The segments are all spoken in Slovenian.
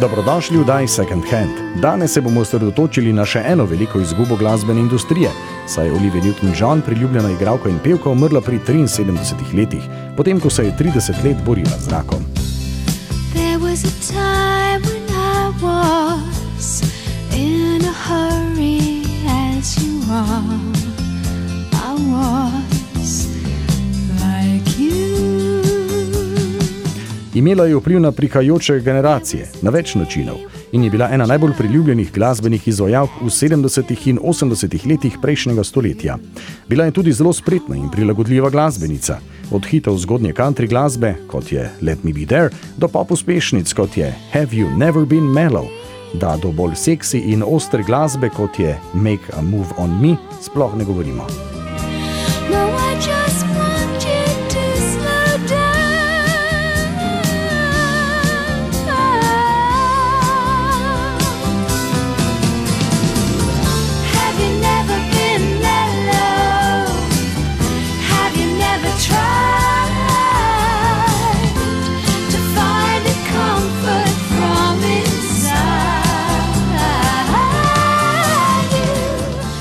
Dobrodošli v Daj Second Hand. Danes se bomo osredotočili na še eno veliko izgubo glasbene industrije, saj je Olivia Newton-John, priljubljena igralka in pevka, umrla pri 73 letih, potem ko se je 30 let borila z rakom. There was Imela je vpliv na prihajajoče generacije na več načinov in je bila ena najbolj priljubljenih glasbenih izvajalk v 70. in 80. letih prejšnjega stoletja. Bila je tudi zelo spretna in prilagodljiva glasbenica, od hitov zgodnje country glasbe, kot je Let Me Be There, do pop uspešnic, kot je Have You Never Been Mellow, da do bolj seksi in ostre glasbe, kot je Make a Move on Me, sploh ne govorimo.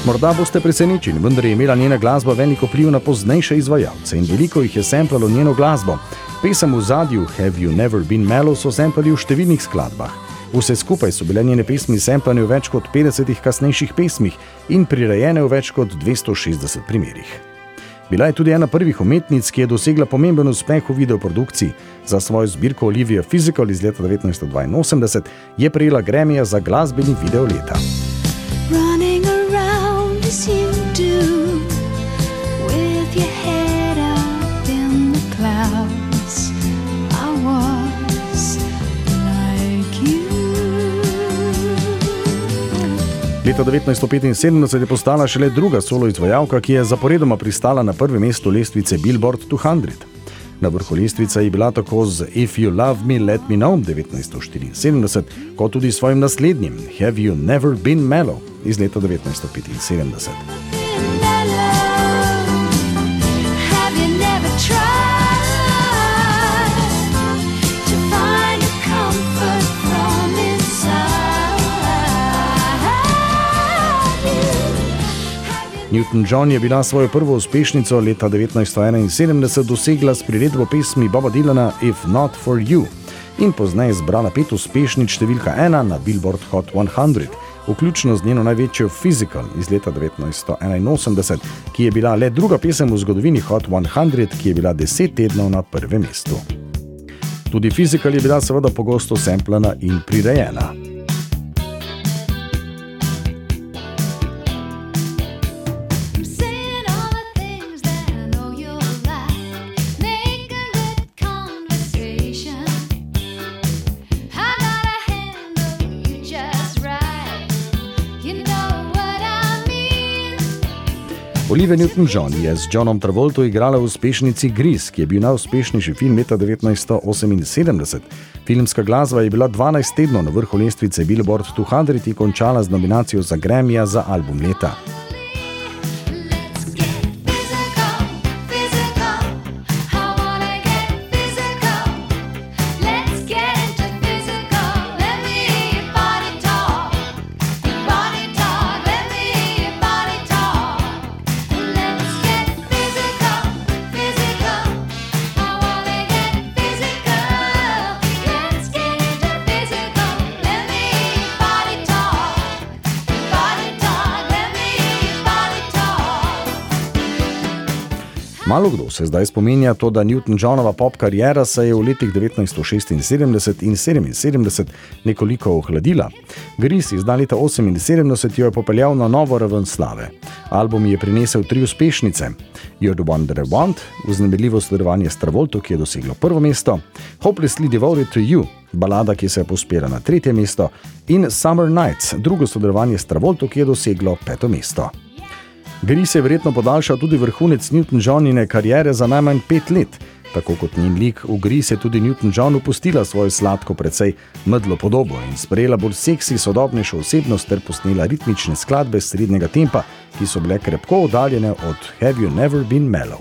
Morda boste presenečeni, vendar je imela njena glasba veliko vpliv na poznejše izvajalce in veliko jih je samplalo njeno glasbo. Pesem v zadju Have You Never Been Mellow so samplali v številnih skladbah. Vse skupaj so bile njene pesmi samplane v več kot 50 kasnejših pesmih in prirejene v več kot 260 primerih. Bila je tudi ena prvih umetnic, ki je dosegla pomemben uspeh v videoprodukciji. Za svojo zbirko Olivia Physical iz leta 1982 je prejela Gremija za glasbeni video leta. Leta 1975 je postala šele druga solo izvajalka, ki je zaporedoma pristala na prvem mestu lestvice Billboard 200. Na vrhu lestvice je bila tako z If You Love Me, Let Me Know 1974, kot tudi s svojim naslednjim Have You Never Been Mellow iz leta 1975. Newton-John je bila svojo prvo uspešnico leta 1971 dosegla s priredbo pesmi Boba Dylana If Not For You in pozneje zbrala pet uspešnic številka ena na Billboard Hot 100, vključno z njeno največjo Physical iz leta 1981, ki je bila le druga pesem v zgodovini Hot 100, ki je bila deset tednov na prvem mestu. Tudi Physical je bila seveda pogosto semplana in prirejena. Olivia Newton-John je z Johnom Travolto igrala v uspešnici Gris, ki je bil najuspešnejši film leta 1978. Filmska glasba je bila 12 tednov na vrhu lestvice Billboard 200 in končala z nominacijo za Grammy za album leta. Malo kdo se zdaj spominja to, da Newton-Johnova pop karijera se je v letih 1976 in 1977 nekoliko ohladila. Gris iz leta 1978 jo je popeljal na novo raven slave. Album je prinesel tri uspešnice: You're the One That I Want, vznemirljivo sodelovanje s Travolto, ki je doseglo prvo mesto, Hopelessly Devoted to You, balada, ki se je pospela na tretje mesto, in Summer Nights, drugo sodelovanje s Travolto, ki je doseglo peto mesto. Gris je verjetno podaljšal tudi vrhunec Newton-Johnine kariere za najmanj pet let. Tako kot njen lik v Gris je tudi Newton-John upustila svojo sladko, precej medlo podobo in sprejela bolj seksi, sodobnejšo osebnost ter posnela ritmične skladbe srednjega tempa, ki so bile krepko oddaljene od Have You Never Been Mellow.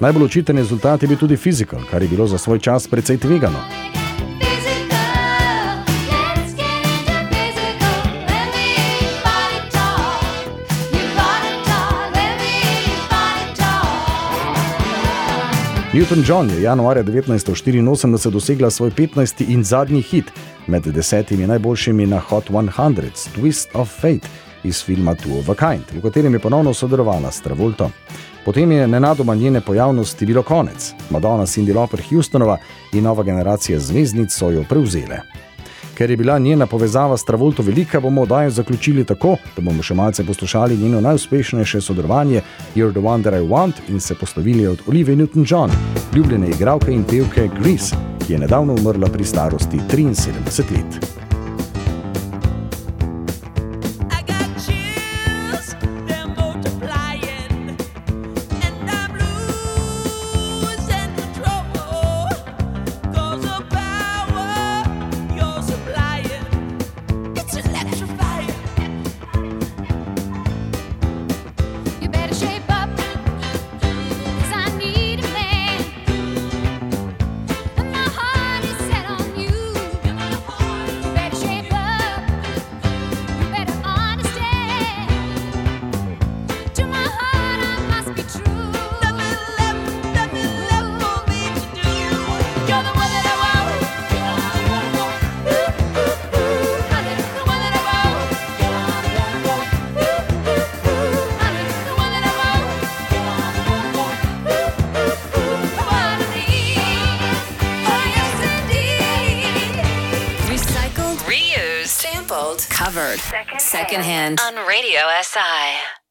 Najbolj očiten rezultat je bil tudi fizikal, kar je bilo za svoj čas precej tvegano. Newton John je januarja 1984 dosegla svoj 15. in zadnji hit med desetimi najboljšimi na Hot 100, Twist of Fate iz filma Two of a Kind, v katerem je ponovno sodelovala s Travolto. Potem je nenadoma njene pojavnosti bilo konec. Madonna, Cindy Lauper, Houstonova in nova generacija zvezdnic so jo prevzele. Ker je bila njena povezava s Travolto velika, bomo oddajo zaključili tako, da bomo še malce poslušali njeno najuspešnejše sodelovanje You're the One That I Want in se poslovili od Olivia Newton-John, ljubljene igralke in pevke Grease, ki je nedavno umrla pri starosti 73 let. Covered. Second, Second hand on Radio SI.